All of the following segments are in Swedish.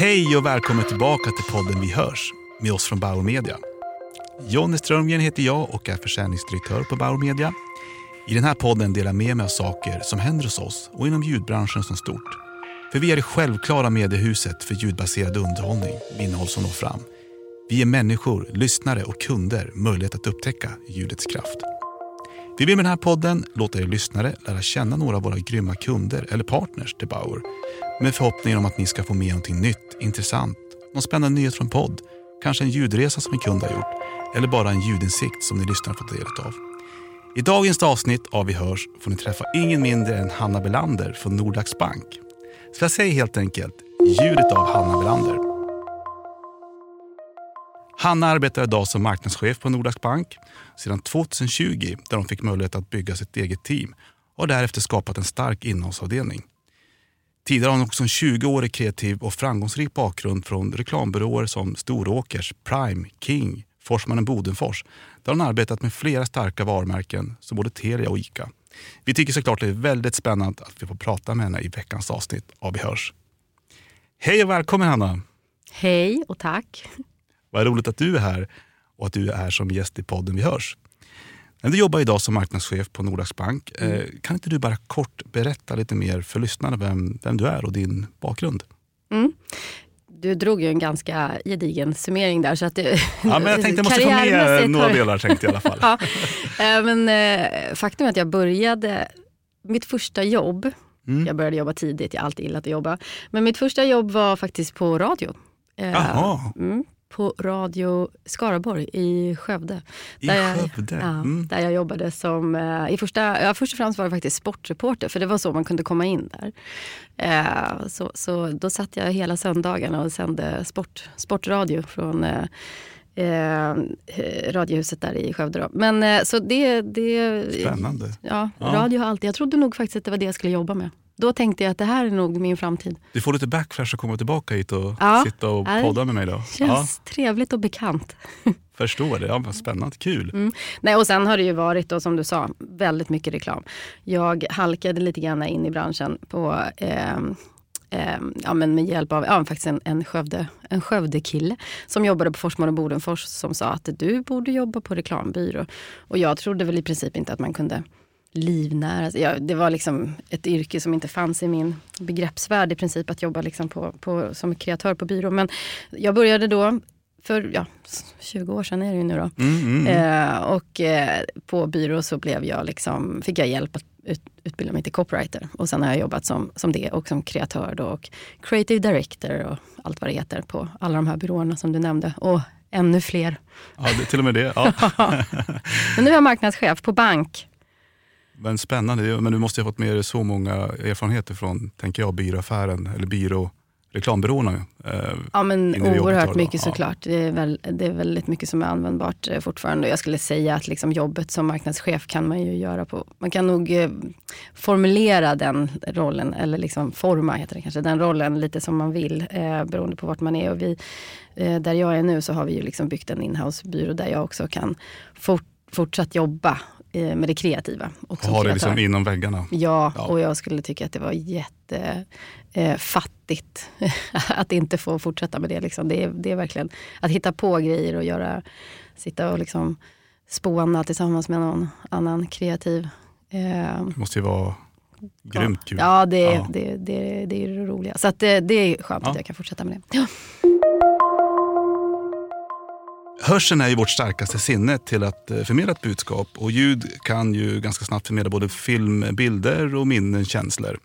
Hej och välkommen tillbaka till podden Vi hörs med oss från Bauer Media. Jonny Strömgren heter jag och är försäljningsdirektör på Bauer Media. I den här podden delar jag med mig av saker som händer hos oss och inom ljudbranschen som stort. För vi är det självklara mediehuset för ljudbaserad underhållning med innehåll som når fram. Vi ger människor, lyssnare och kunder möjlighet att upptäcka ljudets kraft. Vi vill med den här podden låta er lyssnare lära känna några av våra grymma kunder eller partners till Bauer med förhoppningen om att ni ska få med någonting nytt, intressant, någon spännande nyhet från podd, kanske en ljudresa som en kund har gjort eller bara en ljudinsikt som ni lyssnar fått del av. I dagens avsnitt av Vi hörs får ni träffa ingen mindre än Hanna Belander från Nordax Bank. Så jag säger helt enkelt ljudet av Hanna Belander. Hanna arbetar idag som marknadschef på Nordax Bank sedan 2020 där hon fick möjlighet att bygga sitt eget team och därefter skapat en stark innehållsavdelning. Tidigare har hon också en 20-årig kreativ och framgångsrik bakgrund från reklambyråer som Storåkers, Prime, King, Forsmannen Bodenfors där hon arbetat med flera starka varumärken som både Telia och ICA. Vi tycker såklart det är väldigt spännande att vi får prata med henne i veckans avsnitt av Vi hörs. Hej och välkommen Hanna! Hej och tack! Vad roligt att du är här och att du är här som gäst i podden Vi hörs. Du jobbar idag som marknadschef på Nordax Bank. Mm. Kan inte du bara kort berätta lite mer för lyssnarna vem, vem du är och din bakgrund? Mm. Du drog ju en ganska gedigen summering där. Så att det, ja, men jag tänkte jag måste få med några delar tänkte jag i alla fall. ja, eh, men, eh, faktum är att jag började, mitt första jobb, mm. jag började jobba tidigt, jag har alltid gillat att jobba. Men mitt första jobb var faktiskt på radio. Jaha. Mm, på Radio Skaraborg i Skövde. I där Skövde? Jag, mm. där jag jobbade som, eh, i första, ja, först och främst var det faktiskt sportreporter för det var så man kunde komma in där. Eh, så, så då satt jag hela söndagarna och sände sport, sportradio från eh, eh, Radiohuset där i Skövde. Då. Men eh, så det, det... Spännande. Ja, ja, radio har alltid, jag trodde nog faktiskt att det var det jag skulle jobba med. Då tänkte jag att det här är nog min framtid. Du får lite backflash att komma tillbaka hit och ja, sitta och podda med mig då. Känns ja. trevligt och bekant. Förstår det. Ja, spännande, kul. Mm. Nej, och sen har det ju varit, då, som du sa, väldigt mycket reklam. Jag halkade lite grann in i branschen på eh, eh, ja, men med hjälp av ja, faktiskt en, en, Skövde, en Skövdekille som jobbade på Forsman och Bodenfors som sa att du borde jobba på reklambyrå. Och jag trodde väl i princip inte att man kunde livnära ja, Det var liksom ett yrke som inte fanns i min begreppsvärld i princip att jobba liksom på, på, som kreatör på byrå. Men jag började då för ja, 20 år sedan är det ju nu då. Mm, mm, mm. Eh, och eh, på byrå så blev jag liksom, fick jag hjälp att ut, utbilda mig till copywriter. Och sen har jag jobbat som, som det och som kreatör då, och creative director och allt vad det heter på alla de här byråerna som du nämnde. Och ännu fler. Ja, det, till och med det. Ja. Men nu är jag marknadschef på bank men spännande, men du måste ha fått med dig så många erfarenheter från, tänker jag, byråaffären eller byrå reklambyråerna. Eh, ja men oerhört mycket såklart. Det är, väl, det är väldigt mycket som är användbart eh, fortfarande. Jag skulle säga att liksom jobbet som marknadschef kan man ju göra på, man kan nog eh, formulera den rollen, eller liksom forma heter det kanske, den rollen lite som man vill eh, beroende på vart man är. Och vi, eh, där jag är nu så har vi ju liksom byggt en inhousebyrå där jag också kan fort, fortsatt jobba med det kreativa. Och ha det liksom inom väggarna. Ja, ja, och jag skulle tycka att det var jättefattigt eh, att inte få fortsätta med det. Liksom. Det, är, det är verkligen att hitta på grejer och göra, sitta och liksom spåna tillsammans med någon annan kreativ. Eh, det måste ju vara grymt kul. Ja, det, ja. Det, det, det, är det roliga. Så det, det är skönt ja. att jag kan fortsätta med det. Ja. Hörseln är ju vårt starkaste sinne till att eh, förmedla ett budskap och ljud kan ju ganska snabbt förmedla både film, bilder och minnen, känslor.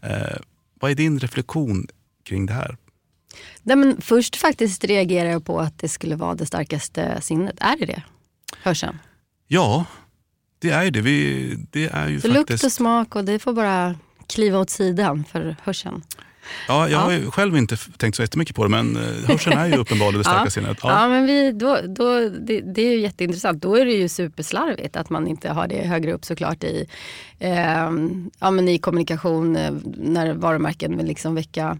Eh, vad är din reflektion kring det här? Nej, men först faktiskt reagerar jag på att det skulle vara det starkaste sinnet. Är det det? Hörseln? Ja, det är det. Vi, det är ju för faktiskt... Lukt och smak och det får bara kliva åt sidan för hörseln. Ja, jag har själv inte tänkt så jättemycket på det, men eh, hörseln är ju uppenbarligen det starka ja. sinnet. Ja. ja, men vi, då, då, det, det, är ju jätteintressant. Då är det ju superslarvigt att man inte har det högre upp såklart i, eh, ja, men i kommunikation eh, när varumärken vill liksom väcka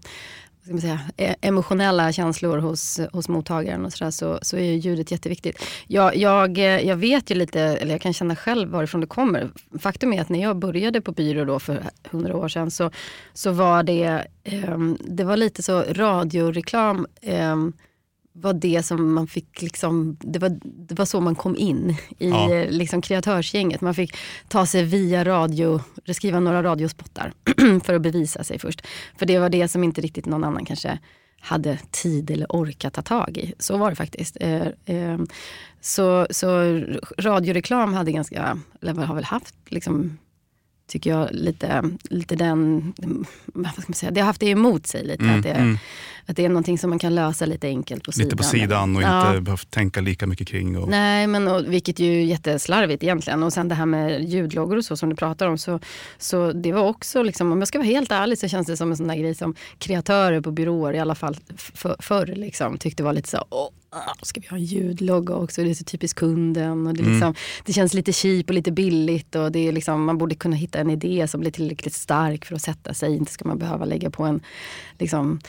säga, e- emotionella känslor hos, hos mottagaren och så, där, så, så är ljudet jätteviktigt. Jag, jag, jag vet ju lite, eller jag kan känna själv varifrån det kommer. Faktum är att när jag började på byrå då för hundra år sedan så, så var det, eh, det var lite så radioreklam eh, var det som man fick liksom, det var, det var så man kom in i ja. liksom kreatörsgänget. Man fick ta sig via radio, skriva några radiospottar för att bevisa sig först. För det var det som inte riktigt någon annan kanske hade tid eller orkat ta tag i. Så var det faktiskt. Eh, eh, så, så radioreklam hade ganska, eller har väl haft liksom tycker jag, lite, lite den... Vad ska man säga, det har haft det emot sig lite. Mm, att, det, mm. Att det är någonting som man kan lösa lite enkelt på sidan. Lite på sidan och ja. inte behövt tänka lika mycket kring. Och... Nej, men, och, vilket ju är jätteslarvigt egentligen. Och sen det här med ljudloggar och så som du pratar om. Så, så det var också, liksom, om jag ska vara helt ärlig så känns det som en sån där grej som kreatörer på byråer, i alla fall förr, liksom, tyckte var lite så åh, Ah, ska vi ha en ljudlogga också? Det är så typiskt kunden. Och det, liksom, mm. det känns lite cheap och lite billigt. Och det är liksom, man borde kunna hitta en idé som blir tillräckligt stark för att sätta sig. Inte ska man behöva lägga på en liksom,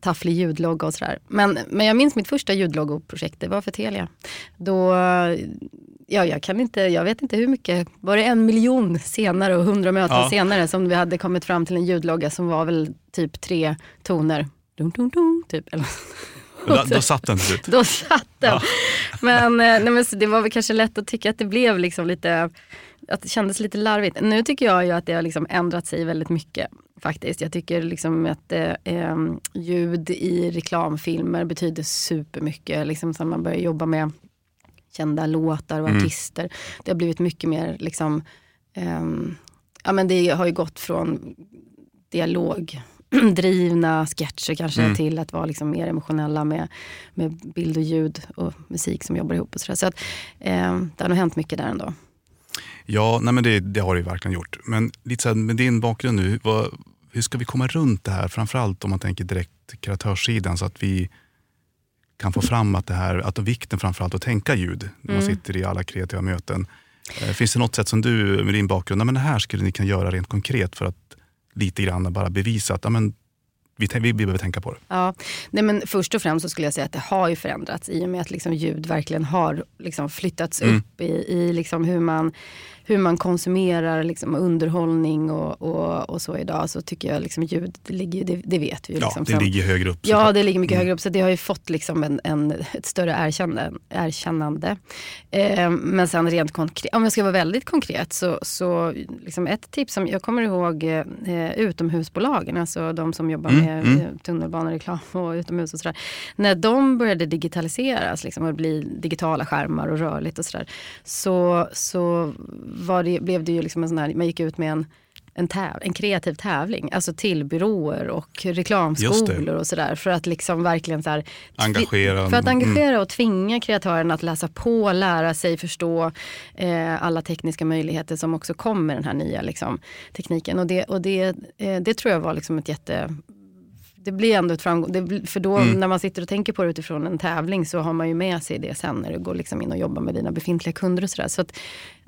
tafflig ljudlogga och sådär. Men, men jag minns mitt första ljudloggoprojekt, det var för Telia. Då, ja, jag, kan inte, jag vet inte hur mycket, var det en miljon senare och hundra möten ja. senare som vi hade kommit fram till en ljudlogga som var väl typ tre toner. Dun, dun, dun, typ. Då, då satt den slut. Då satt den. Ja. Men, eh, nej, men det var väl kanske lätt att tycka att det blev liksom lite, att det kändes lite larvigt. Nu tycker jag ju att det har liksom ändrat sig väldigt mycket faktiskt. Jag tycker liksom att eh, ljud i reklamfilmer betyder supermycket. Liksom så man börjar jobba med kända låtar och mm. artister. Det har blivit mycket mer liksom, eh, ja men det har ju gått från dialog drivna sketcher kanske mm. till att vara liksom mer emotionella med, med bild och ljud och musik som jobbar ihop. Och så, så att, eh, det har nog hänt mycket där ändå. Ja, nej men det, det har det verkligen gjort. Men lite så här, med din bakgrund nu, vad, hur ska vi komma runt det här? Framförallt om man tänker direkt kreatörssidan så att vi kan få fram att det här, att vikten framförallt att tänka ljud när man mm. sitter i alla kreativa möten. Eh, finns det något sätt som du med din bakgrund, men det här skulle ni kunna göra rent konkret för att lite grann bara bevisa att amen, vi, vi, vi behöver tänka på det. Ja. Nej, men först och främst så skulle jag säga att det har ju förändrats i och med att liksom ljud verkligen har liksom flyttats mm. upp i, i liksom hur man hur man konsumerar liksom underhållning och, och, och, så idag så tycker jag liksom ljud, det, ligger, det, det vet vi ju. Ja, liksom, det som, ligger högre upp. Ja, det ligger mycket mm. högre upp. Så det har ju fått liksom en, en, ett större erkännande. erkännande. Eh, men sen rent konkret, om jag ska vara väldigt konkret så, så liksom ett tips som jag kommer ihåg eh, utomhusbolagen, alltså de som jobbar mm. med mm. tunnelbanereklam och utomhus och sådär. När de började digitaliseras liksom, och bli digitala skärmar och rörligt och sådär. Så, så var det, blev det ju liksom en sån här, man gick ut med en, en, täv, en kreativ tävling, alltså till byråer och reklamskolor och sådär. För att liksom verkligen så här, engagera. För att engagera mm. och tvinga kreatörerna att läsa på, lära sig, förstå eh, alla tekniska möjligheter som också kom med den här nya liksom, tekniken. Och det, och det, eh, det tror jag var liksom ett jätte det blir ändå ett framgång. Det, för då mm. när man sitter och tänker på det utifrån en tävling så har man ju med sig det sen när du går liksom in och jobbar med dina befintliga kunder och sådär. Så att,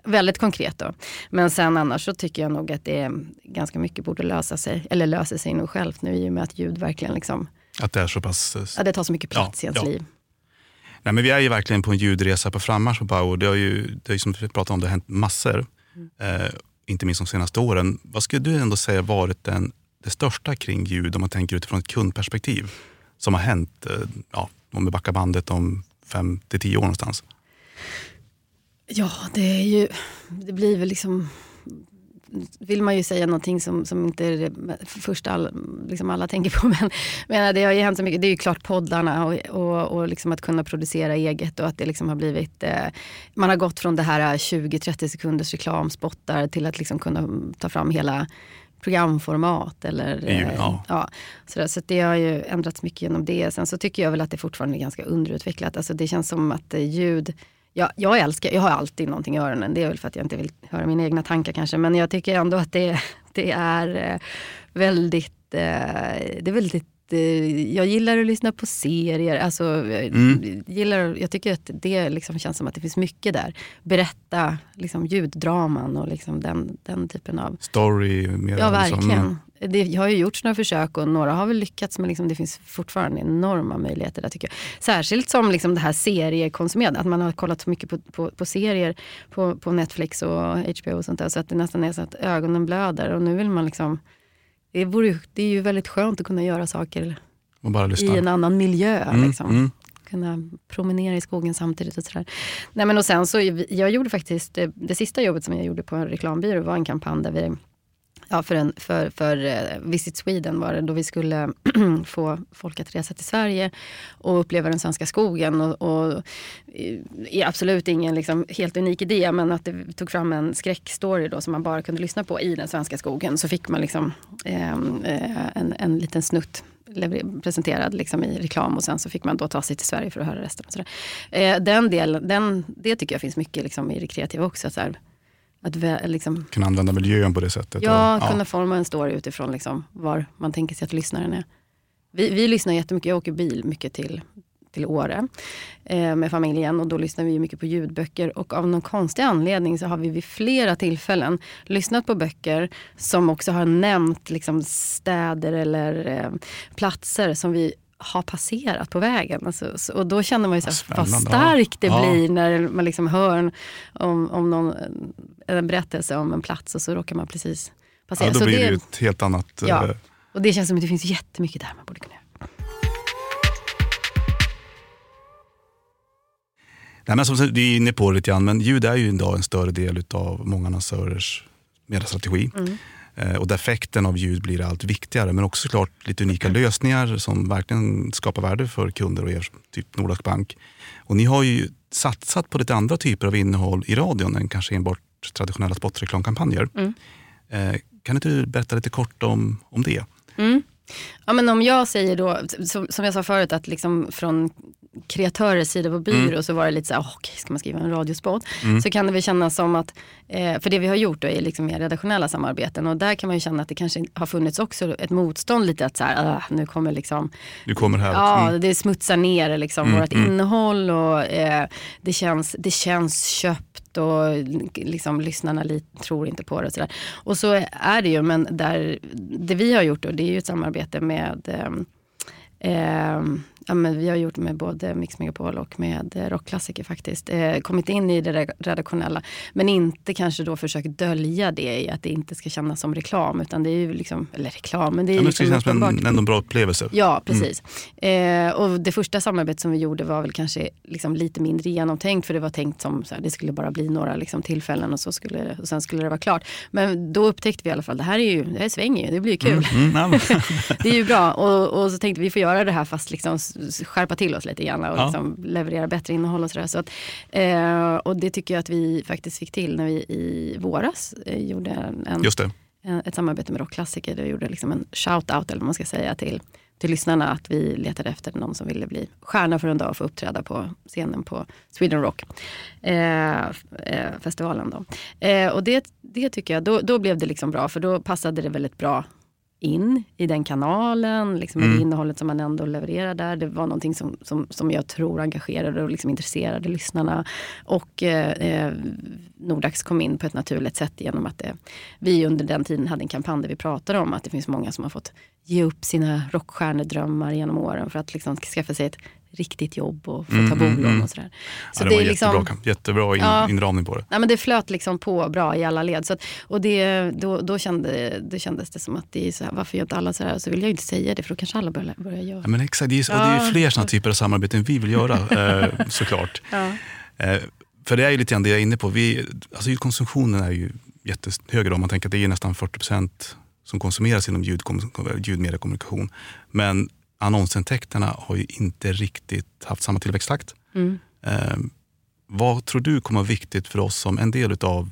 väldigt konkret då. Men sen annars så tycker jag nog att det är ganska mycket borde lösa sig, eller löser sig nog självt nu i och med att ljud verkligen liksom... Att det är så pass... Ja, det tar så mycket plats ja, i ens ja. liv. Nej, men vi är ju verkligen på en ljudresa på frammarsch på Bauer. Det har ju, det är som vi pratade om, det har hänt massor. Mm. Eh, inte minst de senaste åren. Vad skulle du ändå säga varit den det största kring ljud om man tänker utifrån ett kundperspektiv som har hänt, eh, ja, om vi backar bandet om fem till tio år någonstans? Ja, det är ju, det blir väl liksom vill man ju säga någonting som, som inte är det första all, liksom alla tänker på. Men, men det har ju hänt så mycket. Det är ju klart poddarna och, och, och liksom att kunna producera eget och att det liksom har blivit... Eh, man har gått från det här 20-30 sekunders reklamspottar till att liksom kunna ta fram hela programformat. Eller, eh, ja. ja sådär. Så det har ju ändrats mycket genom det. Sen så tycker jag väl att det fortfarande är ganska underutvecklat. Alltså det känns som att eh, ljud jag, jag älskar, jag har alltid någonting i öronen. Det är väl för att jag inte vill höra mina egna tankar kanske. Men jag tycker ändå att det, det är eh, väldigt, det är väldigt jag gillar att lyssna på serier. Alltså, mm. gillar, jag tycker att det liksom känns som att det finns mycket där. Berätta liksom, ljuddraman och liksom den, den typen av... Story. Mer ja, liksom. verkligen. Det har ju gjorts några försök och några har väl lyckats men liksom det finns fortfarande enorma möjligheter där tycker jag. Särskilt som liksom det här seriekonsumerande, att man har kollat så mycket på, på, på, serier på, på Netflix och HBO och sånt där så att det nästan är så att ögonen blöder och nu vill man liksom det, vore, det är ju väldigt skönt att kunna göra saker i en annan miljö. Mm, liksom. mm. Kunna promenera i skogen samtidigt och sådär. Nej, men och sen så, jag gjorde faktiskt, det, det sista jobbet som jag gjorde på en reklambyrå var en kampanj där vi Ja, för, en, för, för eh, Visit Sweden var det då vi skulle få folk att resa till Sverige och uppleva den svenska skogen. Och, och eh, är absolut ingen liksom, helt unik idé men att det tog fram en skräckstory då som man bara kunde lyssna på i den svenska skogen. Så fick man liksom, ehm, eh, en, en liten snutt presenterad liksom i reklam och sen så fick man då ta sig till Sverige för att höra resten. Och så eh, den del, den, det tycker jag finns mycket liksom i det kreativa också. Så här, att liksom, kunna använda miljön på det sättet? Ja, och, ja. kunna forma en story utifrån liksom, var man tänker sig att lyssnaren är. Vi, vi lyssnar jättemycket, jag åker bil mycket till, till Åre eh, med familjen och då lyssnar vi mycket på ljudböcker och av någon konstig anledning så har vi vid flera tillfällen lyssnat på böcker som också har nämnt liksom, städer eller eh, platser som vi har passerat på vägen. Alltså, så, och då känner man ju så vad starkt det ja. blir när man liksom hör om, om någon, en berättelse om en plats och så råkar man precis passera. Ja, då blir det, ju ett helt annat... Ja, eh, och det känns som att det finns jättemycket där man borde kunna göra. Nej, men som du är inne på lite grann, men ljud är ju idag en större del av många annonsörers mediastrategi. Mm. Eh, och där effekten av ljud blir allt viktigare. Men också såklart lite unika mm. lösningar som verkligen skapar värde för kunder och er, typ Nordax Bank. Och ni har ju satsat på lite andra typer av innehåll i radion än kanske enbart traditionella spotreklamkampanjer. Mm. Eh, kan inte du berätta lite kort om, om det? Mm. Ja, men om jag säger då, som, som jag sa förut, att liksom från kreatörers sida på byrå mm. så var det lite så här, okay, ska man skriva en radiospot? Mm. Så kan det väl kännas som att, eh, för det vi har gjort då är liksom mer redaktionella samarbeten och där kan man ju känna att det kanske har funnits också ett motstånd lite att så här, uh, nu kommer liksom, du kommer här. Ja, mm. det smutsar ner liksom mm. vårt mm. innehåll och eh, det, känns, det känns köpt och liksom lyssnarna tror inte på det och sådär. Och så är det ju, men där, det vi har gjort då, det är ju ett samarbete med eh ja, men vi har gjort med både Mix Megapol och med eh, rockklassiker faktiskt. Eh, kommit in i det redaktionella. Men inte kanske då försökt dölja det i att det inte ska kännas som reklam. Utan det är ju liksom, eller reklam, men det är ja, men det ska liksom kännas som en, ändå bra upplevelse. Ja, mm. precis. Mm. Eh, och det första samarbetet som vi gjorde var väl kanske liksom lite mindre genomtänkt. För det var tänkt som så här, det skulle bara bli några liksom, tillfällen och, så skulle, och sen skulle det vara klart. Men då upptäckte vi i alla fall, det här är ju, det här svänger ju, det blir ju kul. Mm, mm, det är ju bra. Och, och så tänkte vi, vi får göra det här fast liksom skärpa till oss lite grann och ja. liksom leverera bättre innehåll och sådär. Så att, eh, och det tycker jag att vi faktiskt fick till när vi i våras eh, gjorde en, en, ett samarbete med rockklassiker. Där vi gjorde liksom en shout-out, eller vad man ska säga, till, till lyssnarna att vi letade efter någon som ville bli stjärna för en dag och få uppträda på scenen på Sweden Rock eh, eh festivalen. Då. Eh, och det, det tycker jag, då, då blev det liksom bra för då passade det väldigt bra in i den kanalen, liksom mm. det innehållet som man ändå levererar där. Det var någonting som, som, som jag tror engagerade och liksom intresserade lyssnarna. Och eh, eh, Nordax kom in på ett naturligt sätt genom att det, vi under den tiden hade en kampanj där vi pratade om att det finns många som har fått ge upp sina rockstjärnedrömmar genom åren för att liksom skaffa sig ett riktigt jobb och få ta mm, bolån mm, och sådär. Så ja, det, det var liksom, jättebra, jättebra in, ja, inramning på det. Ja, men det flöt liksom på bra i alla led. Så att, och det, då, då, kände, då kändes det som att det är så här, varför gör inte alla så här? Så vill jag inte säga det för då kanske alla börjar, börjar göra. Ja, men exakt, det är, och det är fler sådana typer av samarbeten vi vill göra eh, såklart. Eh, för det är ju lite grann det jag är inne på. Vi, alltså ljudkonsumtionen är ju jättehög om man tänker att det är nästan 40 procent som konsumeras inom ljud, ljudmediekommunikation. Men annonsintäkterna har ju inte riktigt haft samma tillväxttakt. Mm. Eh, vad tror du kommer vara viktigt för oss som en del av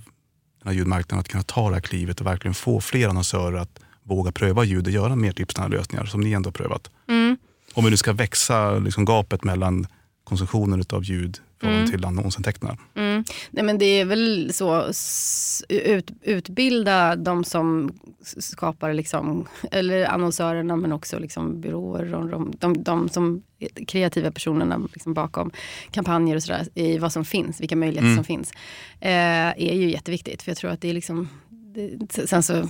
den här ljudmarknaden att kunna ta det här klivet och verkligen få fler annonsörer att våga pröva ljud och göra mer tipsnära lösningar som ni ändå har prövat? Mm. Om vi nu ska växa liksom gapet mellan konsumtionen av ljud mm. till annonsintäkterna. Mm. Nej, men det är väl så, ut, utbilda de som skapar, liksom, eller annonsörerna men också liksom byråer och de, de, de som kreativa personerna liksom bakom kampanjer och sådär i vad som finns, vilka möjligheter mm. som finns. Eh, är ju jätteviktigt för jag tror att det är liksom, det, sen så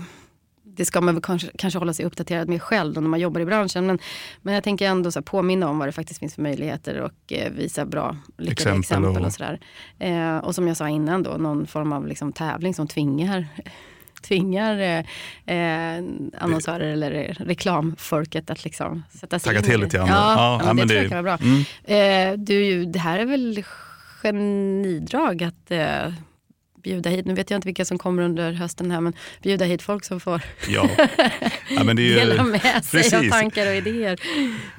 det ska man väl kanske, kanske hålla sig uppdaterad med själv när man jobbar i branschen. Men, men jag tänker ändå så påminna om vad det faktiskt finns för möjligheter och eh, visa bra lyckade Exempel exempel. och- och, sådär. Eh, och som jag sa innan då, någon form av liksom, tävling som tvingar tvingar eh, eh, annonsörer eller reklamfolket att liksom sätta sig Tagga in till lite det. grann. Ja, Ja, ja, men det, det- tror jag kan vara bra. Mm. Eh, du, det här är väl genidrag att eh, bjuda hit, nu vet jag inte vilka som kommer under hösten här, men bjuda hit folk som får Ja. ja, men det är dela ju, med sig av tankar och idéer.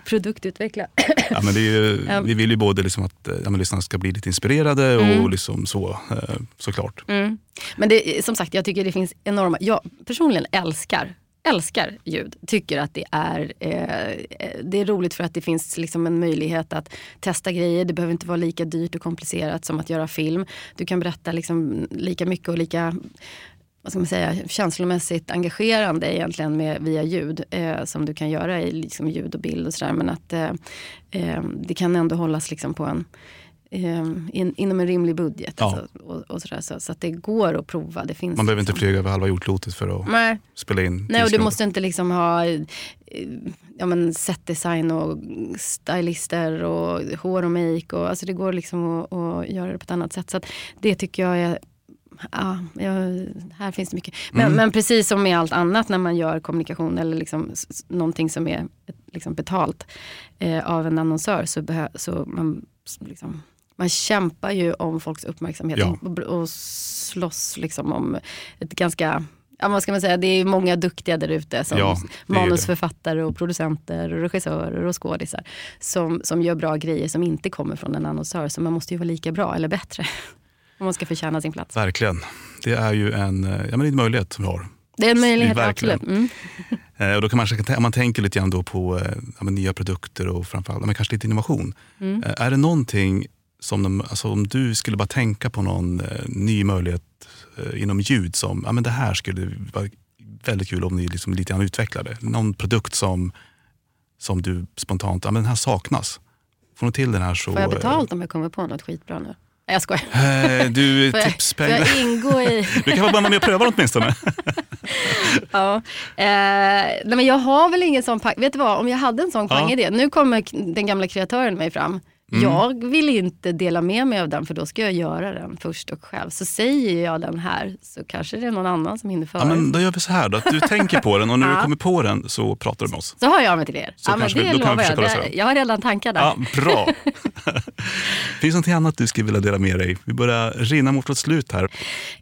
Produktutveckla. ja, men det ju, Ja. vi vill ju både liksom att eh, ja, lyssnarna ska bli lite inspirerade Mm. och liksom så, eh, såklart. Mm. Men det, som sagt, jag tycker det finns enorma... Jag personligen älskar älskar ljud. Tycker att det är, eh, eh, det är roligt för att det finns liksom en möjlighet att testa grejer. Det behöver inte vara lika dyrt och komplicerat som att göra film. Du kan berätta liksom lika mycket och lika vad ska man säga, känslomässigt engagerande egentligen med, via ljud eh, som du kan göra i liksom ljud och bild och sådär. Men att eh, eh, det kan ändå hållas liksom på en eh, in, inom en rimlig budget. Ja. Alltså, och, och sådär, så, så att det går att prova. Det finns Man behöver inte liksom. flyga över halva jordklotet för att Nej, spela in. Nej och du måste inte liksom ha eh, ja, setdesign och stylister och hår och make. Och, alltså det går liksom att, att göra det på ett annat sätt. Så det tycker jag är Ja, ja, här finns det mycket. Men, Mm. men precis som med allt annat när man gör kommunikation eller liksom, någonting som är liksom betalt eh, av en annonsör så, så man, liksom, man kämpar ju om folks uppmärksamhet Ja. och, och slåss liksom om ett ganska Ja, vad ska man säga, det är många duktiga där ute som Ja, är manusförfattare och producenter och regissörer och skådisar som, som gör bra grejer som inte kommer från en annonsör. Så man måste ju vara lika bra eller bättre om man ska förtjäna sin plats. Verkligen. Det är ju en, eh, ja, men det är en möjlighet som vi har. Det är en möjlighet, Verkligen. absolut. Mm. Eh, och då kan man, om man tänker lite grann då på eh, ja, nya produkter och framförallt men kanske lite innovation. Mm. Är det någonting som, de, alltså om du skulle bara tänka på någon eh, ny möjlighet eh, inom ljud som, ja men det här skulle vara väldigt kul om ni liksom lite grann utvecklade. Någon produkt som, som du spontant, ja men den här saknas. Får du till den här så... Får jag betalt om jag kommer på något skitbra nu? Nej, jag skojar. Eh, du, Får jag, tipspengar. jag ingå i... Du kan väl vara med och pröva åtminstone. Ja. Eh, nej men jag har väl ingen sån. Vet du vad, om jag hade en sån Ja. pangidé. Nu kommer den gamla kreatören mig fram. Mm. Jag vill inte dela med mig av den för då ska jag göra den först och själv. Så säger jag den här så kanske det är någon annan som hinner före. Ja, men då gör vi så här då, att du tänker på den och när du Ja. kommer på den så pratar du med oss. Så har jag mig till er. Så ja, men det vi- då kan vi jag. Det-. Jag har redan tankar där. Ja, bra. Finns det någonting annat du skulle vilja dela med dig? Vi börjar rinna mot vårt slut här.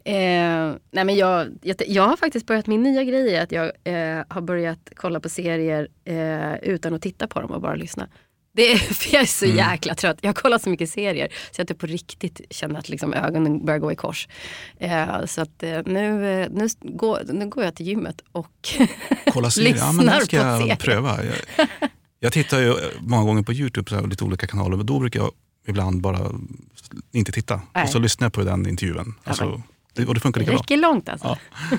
Eh, nej men jag, jag, jag har faktiskt börjat, min nya grej är att jag eh, har börjat kolla på serier eh, utan att titta på dem och bara lyssna. Det är, för jag är så Mm. jäkla trött. Jag har kollat så mycket serier så jag på riktigt känner att liksom ögonen börjar gå i kors. Eh, så att eh, nu, eh, nu, går, nu går jag till gymmet och Kolla serier. Ja, men det här ska Lyssnar på jag serier. pröva. Jag, jag tittar ju många gånger på Youtube, så här, lite olika kanaler, och då brukar jag ibland bara inte titta. Nej. Och så lyssnar jag på den intervjun. Alltså, det, och det funkar det lika bra. räcker långt alltså. Ja.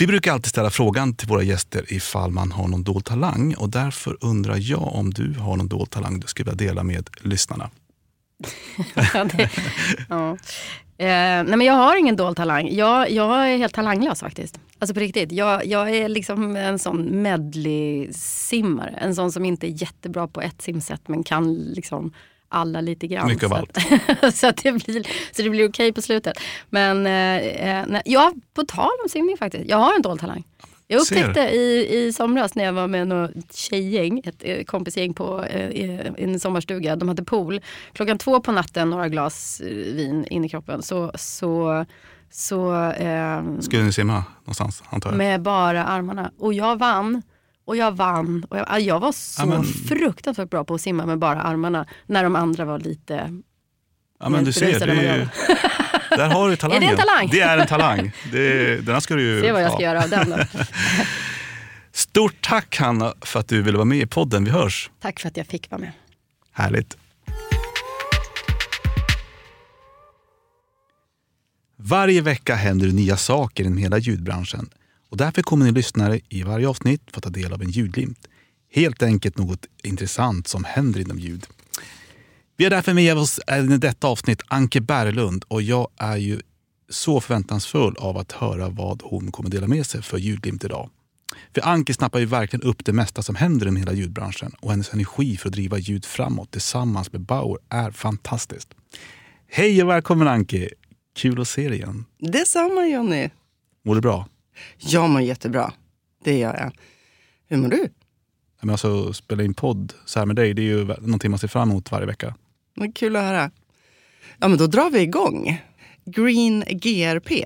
Vi brukar alltid ställa frågan till våra gäster ifall man har någon dold talang och därför undrar jag om du har någon dold talang du skulle vilja dela med lyssnarna. Ja, det, ja. Eh, nej men jag har ingen dold talang. Jag, jag är helt talanglös faktiskt. Alltså på riktigt. Jag, jag är liksom en sån medley-simmare. En sån som inte är jättebra på ett simsätt men kan liksom alla lite grann. Mycket av så Att, så, att det blir, så det blir okej på slutet. Men eh, eh, nej, ja, på tal om simning faktiskt. Jag har en dold talang. Jag upptäckte i, i somras när jag var med något tjejgäng, ett eh, kompisgäng på eh, en sommarstuga. De hade pool. Klockan två på natten, några glas eh, vin in i kroppen. Så, så, så eh, Skulle ni simma någonstans antar jag? med bara armarna. Och jag vann. Och jag vann. Och jag, jag var så Ja, men- fruktansvärt bra på att simma med bara armarna. När de andra var lite... ja, men du ser, det är där har du talangen. en talang? Det är en talang. Det, den här ska du ju... Se vad jag ja. ska göra av den då. Stort tack Hanna för att du ville vara med i podden. Vi hörs. Tack för att jag fick vara med. Härligt. Varje vecka händer det nya saker inom hela ljudbranschen och därför kommer ni lyssnare i varje avsnitt få ta del av en ljudglimt. Helt enkelt något intressant som händer inom ljud. Vi har därför med oss i detta avsnitt Anke Berglund och jag är ju så förväntansfull av att höra vad hon kommer dela med sig för ljudglimt idag. För Anki snappar ju verkligen upp det mesta som händer i hela ljudbranschen och hennes energi för att driva ljud framåt tillsammans med Bauer är fantastiskt. Hej och välkommen Anki! Kul att se dig igen. Detsamma Jonny. Mår du bra? Jag mår jättebra. Det gör jag. Hur mår du? Men alltså, spela in podd så här med dig, det är ju någonting man ser fram emot varje vecka. Vad kul att höra. Ja, men då drar vi igång. Green GRP.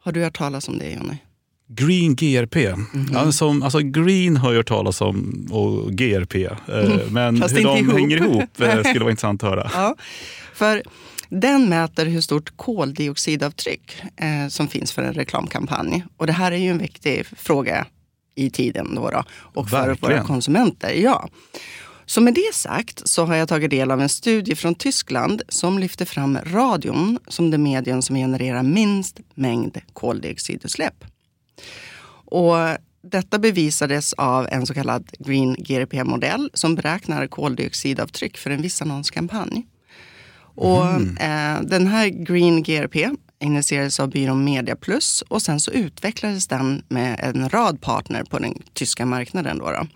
Har du hört talas om det, Jonny? Green GRP. Mm -hmm. som, alltså green har jag hört talas om och GRP. Eh, men hur de ihop. hänger ihop eh, skulle vara intressant att höra. Ja, för den mäter hur stort koldioxidavtryck eh, som finns för en reklamkampanj. Och det här är ju en viktig fråga i tiden då, då och för Verkligen. våra konsumenter. Ja. Så med det sagt så har jag tagit del av en studie från Tyskland som lyfter fram radion som det medium som genererar minst mängd koldioxidutsläpp. Och detta bevisades av en så kallad Green GRP-modell som beräknar koldioxidavtryck för en viss annonskampanj. Och, mm. eh, den här Green GRP initierades av byrån Media Plus och sen så utvecklades den med en rad partner på den tyska marknaden. Då, då.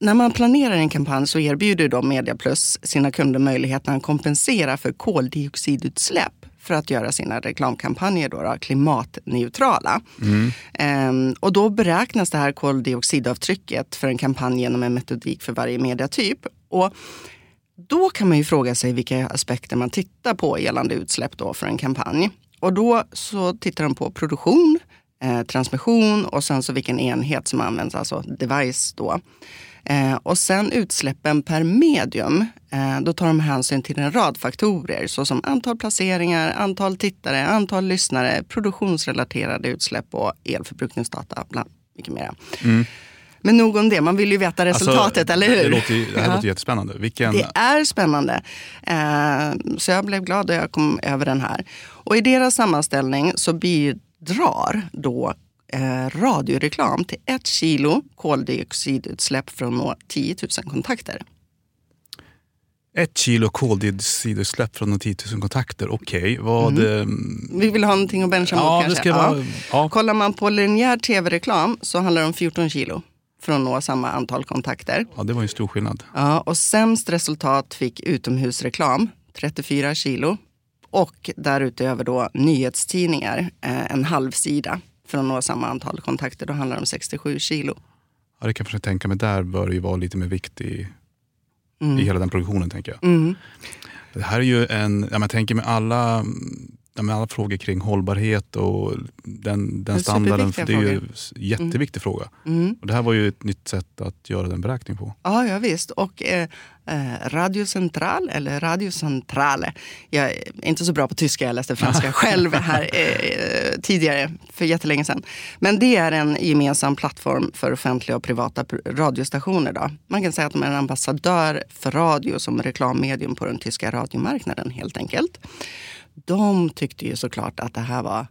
När man planerar en kampanj så erbjuder då Media Plus sina kunder möjligheten att kompensera för koldioxidutsläpp för att göra sina reklamkampanjer då, då klimatneutrala. Mm. Ehm, och då beräknas det här koldioxidavtrycket för en kampanj genom en metodik för varje mediatyp. Och då kan man ju fråga sig vilka aspekter man tittar på gällande utsläpp då för en kampanj. Och då så tittar de på produktion, eh, transmission och sen så vilken enhet som används, alltså device då. Eh, och sen utsläppen per medium, eh, då tar de hänsyn till en rad faktorer såsom antal placeringar, antal tittare, antal lyssnare, produktionsrelaterade utsläpp och elförbrukningsdata bland mycket mera. Mm. Men nog om det, man vill ju veta alltså, resultatet, alltså, eller hur? Det, låter, det här ja. låter jättespännande. Vilken... Det är spännande. Eh, så jag blev glad när jag kom över den här. Och i deras sammanställning så bidrar då eh, radioreklam till ett kilo koldioxidutsläpp från att nå 10 000 kontakter. Ett kilo koldioxidutsläpp från 10 000 kontakter, okej. Okay. Mm. Vi vill ha någonting att bencha mot ja, kanske. Vara, ja. Kollar man på linjär tv-reklam så handlar det om 14 kilo för att nå samma antal kontakter. Ja, det var ju stor skillnad. Ja, och sämst resultat fick utomhusreklam, 34 kilo. Och därutöver då nyhetstidningar, eh, en halv sida för att nå samma antal kontakter. Då handlar det om 67 kilo. Ja, det kan jag tänka mig. Där bör det ju vara lite mer vikt i, mm. i hela den produktionen. tänker jag. Mm. Det här är ju en, jag tänker med alla med alla frågor kring hållbarhet och den, den standarden. För det är ju en jätteviktig mm. fråga. Mm. Och det här var ju ett nytt sätt att göra den beräkningen på. Ja, ja visst. Och eh, eh, Radio Central, eller Radio Centrale. Jag är inte så bra på tyska, jag läste franska själv här eh, tidigare, för jättelänge sedan. Men det är en gemensam plattform för offentliga och privata radiostationer. Då. Man kan säga att de är en ambassadör för radio som reklammedium på den tyska radiomarknaden helt enkelt de tyckte ju såklart att det här var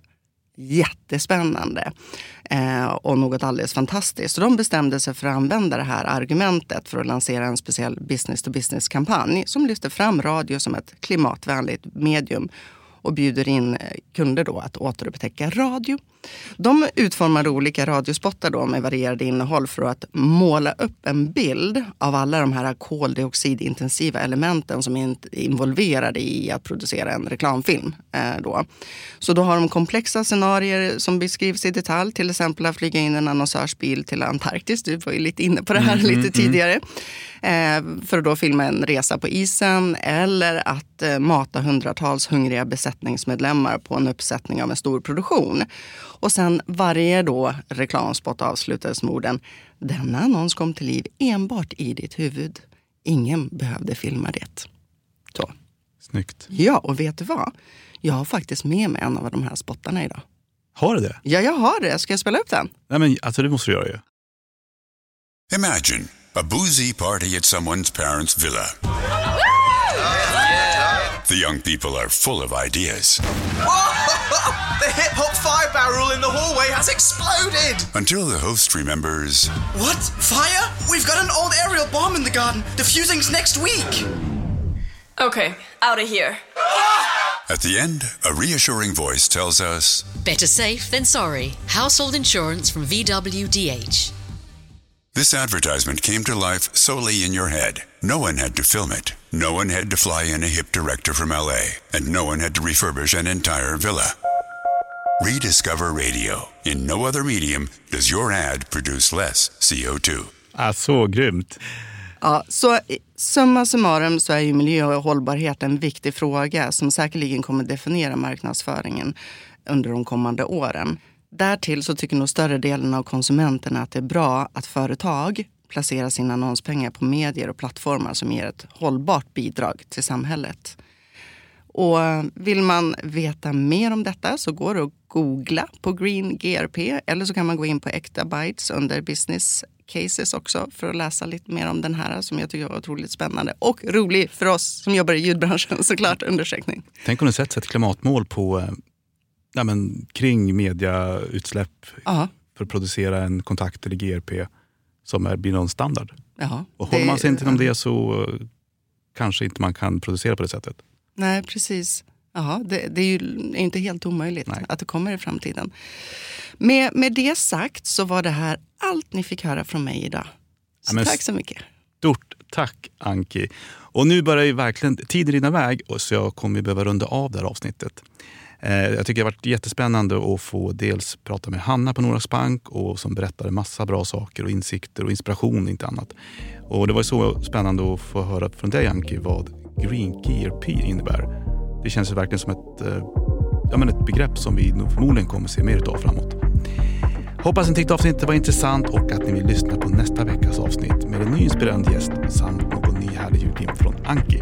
jättespännande eh, och något alldeles fantastiskt. Så de bestämde sig för att använda det här argumentet för att lansera en speciell business-to-business-kampanj som lyfter fram radio som ett klimatvänligt medium och bjuder in eh, kunder då att återupptäcka radio. De utformade olika radiospottar då med varierade innehåll för att måla upp en bild av alla de här koldioxidintensiva elementen som är involverade i att producera en reklamfilm. Eh, då. Så då har de komplexa scenarier som beskrivs i detalj, till exempel att flyga in en annonsörsbil till Antarktis. Du var ju lite inne på det här mm, lite mm, tidigare. Eh, för att då filma en resa på isen eller att mata hundratals hungriga besättningsmedlemmar på en uppsättning av en stor produktion. Och sen varje då reklamspot avslutades med orden Denna annons kom till liv enbart i ditt huvud. Ingen behövde filma det. Så. Snyggt. Ja, och vet du vad? Jag har faktiskt med mig en av de här spottarna idag. Har du det? Ja, jag har det. Ska jag spela upp den? Nej, men alltså det måste du göra ju. Imagine a boozy party at someone's parents' villa. The young people are full of ideas. the hip hop fire barrel in the hallway has exploded! Until the host remembers. What? Fire? We've got an old aerial bomb in the garden. The fusing's next week. Okay, out of here. At the end, a reassuring voice tells us Better safe than sorry. Household insurance from VWDH. this advertisement came to life solely in your head. No one had to film it. No one had to fly in a hip director from LA. And no one had to refurbish an entire villa. Rediscover radio. In no other medium does your ad produce less CO2. Ah, så grymt. Ja, så summa summarum så är ju miljö och hållbarhet en viktig fråga som säkerligen kommer definiera marknadsföringen under de kommande åren. Därtill så tycker nog större delen av konsumenterna att det är bra att företag placerar sina annonspengar på medier och plattformar som ger ett hållbart bidrag till samhället. Och vill man veta mer om detta så går det att googla på Green GRP eller så kan man gå in på Äkta Bytes under business cases också för att läsa lite mer om den här som jag tycker var otroligt spännande och rolig för oss som jobbar i ljudbranschen såklart undersökning. Tänk om det sätts ett klimatmål på, eh, ja, men, kring mediautsläpp Ja, för att producera en kontakt eller GRP som är, blir någon standard. ja. Och håller man sig inte inom det så eh, kanske inte man kan producera på det sättet. Nej, precis. Ja, det, det är ju inte helt omöjligt Nej. att det kommer i framtiden. Med, med det sagt så var det här allt ni fick höra från mig idag. Så Ja, tack så mycket. Stort tack Anki. Och nu börjar ju verkligen tiden rinna iväg och så jag kommer behöva runda av det här avsnittet. Eh, jag tycker det har varit jättespännande att få dels prata med Hanna på Nordax Bank och som berättade massa bra saker och insikter och inspiration inte annat. Och det var så spännande att få höra från dig Anki vad Green GRP innebär. Det känns ju verkligen som ett, eh, ja, men ett begrepp som vi nog förmodligen kommer se mer utav framåt. Hoppas ni tyckte avsnittet var intressant och att ni vill lyssna på nästa veckas avsnitt med en ny inspirerande gäst samt någon ny härlig ljudlim från Anki.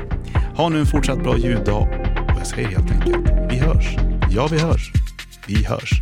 Ha nu en fortsatt bra ljuddag och jag säger helt enkelt, vi hörs. Ja, vi hörs. Vi hörs.